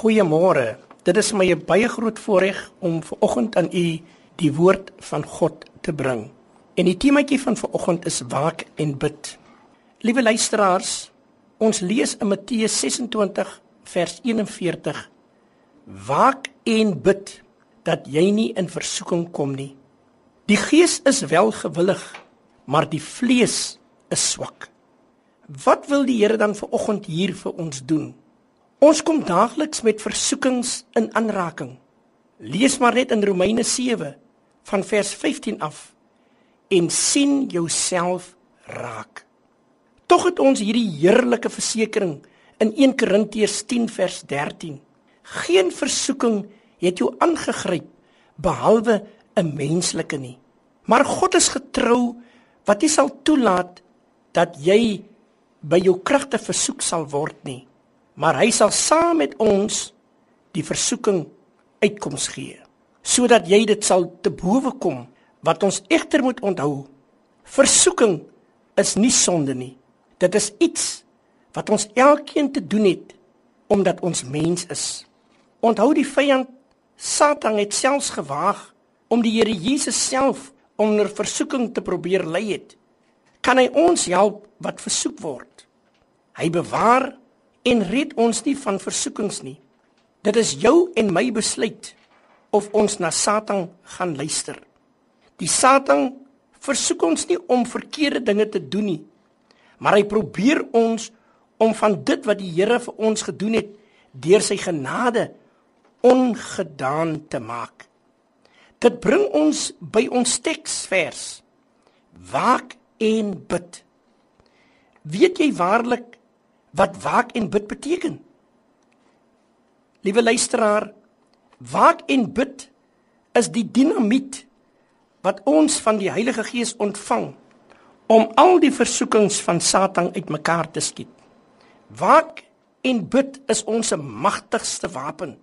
Goeiemôre. Dit is my baie groot voorreg om vanoggend aan u die woord van God te bring. En die temaatjie van vanoggend is waak en bid. Liewe luisteraars, ons lees in Matteus 26 vers 41: Waak en bid dat jy nie in versoeking kom nie. Die gees is wel gewillig, maar die vlees is swak. Wat wil die Here dan vanoggend hier vir ons doen? Ons kom daagliks met versoekings in aanraking. Lees maar net in Romeine 7 van vers 15 af en sien jouself raak. Tog het ons hierdie heerlike versekering in 1 Korintiërs 10 vers 13. Geen versoeking het jou aangegryp behalwe 'n menslike nie. Maar God is getrou wat nie sal toelaat dat jy by jou kragte versoek sal word nie maar hy sal saam met ons die versoeking uitkoms gee sodat jy dit sal te bowe kom wat ons egter moet onthou versoeking is nie sonde nie. Dit is iets wat ons elkeen te doen het omdat ons mens is. Onthou die vyand satan het selfs gewaag om die Here Jesus self onder versoeking te probeer lei het. Kan hy ons help wat versoek word? Hy bewaar en red ons nie van versoekings nie. Dit is jou en my besluit of ons na Satan gaan luister. Die Satan versoek ons nie om verkeerde dinge te doen nie, maar hy probeer ons om van dit wat die Here vir ons gedoen het deur sy genade ongedaan te maak. Dit bring ons by ons teksvers. Waak en bid. Weet jy waarlik wat waak en bid beteken. Liewe luisteraar, waak en bid is die dinamiet wat ons van die Heilige Gees ontvang om al die versoekings van Satan uitmekaar te skiet. Waak en bid is ons magtigste wapen.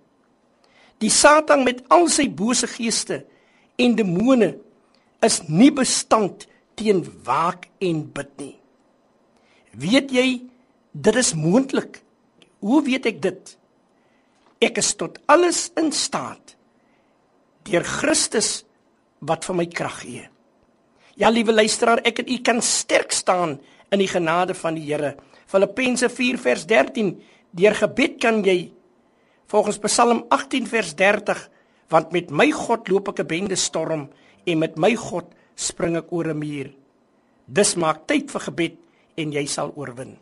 Die Satan met al sy bose geeste en demone is nie bestand teen waak en bid nie. Weet jy Dit is moontlik. Hoe weet ek dit? Ek is tot alles in staat deur Christus wat vir my krag gee. Ja, liewe luisteraar, ek en u kan sterk staan in die genade van die Here. Filippense 4 vers 13: Deur gebed kan jy volgens Psalm 18 vers 30, want met my God loop ek 'n bende storm en met my God spring ek oor 'n muur. Dis maak tyd vir gebed en jy sal oorwin.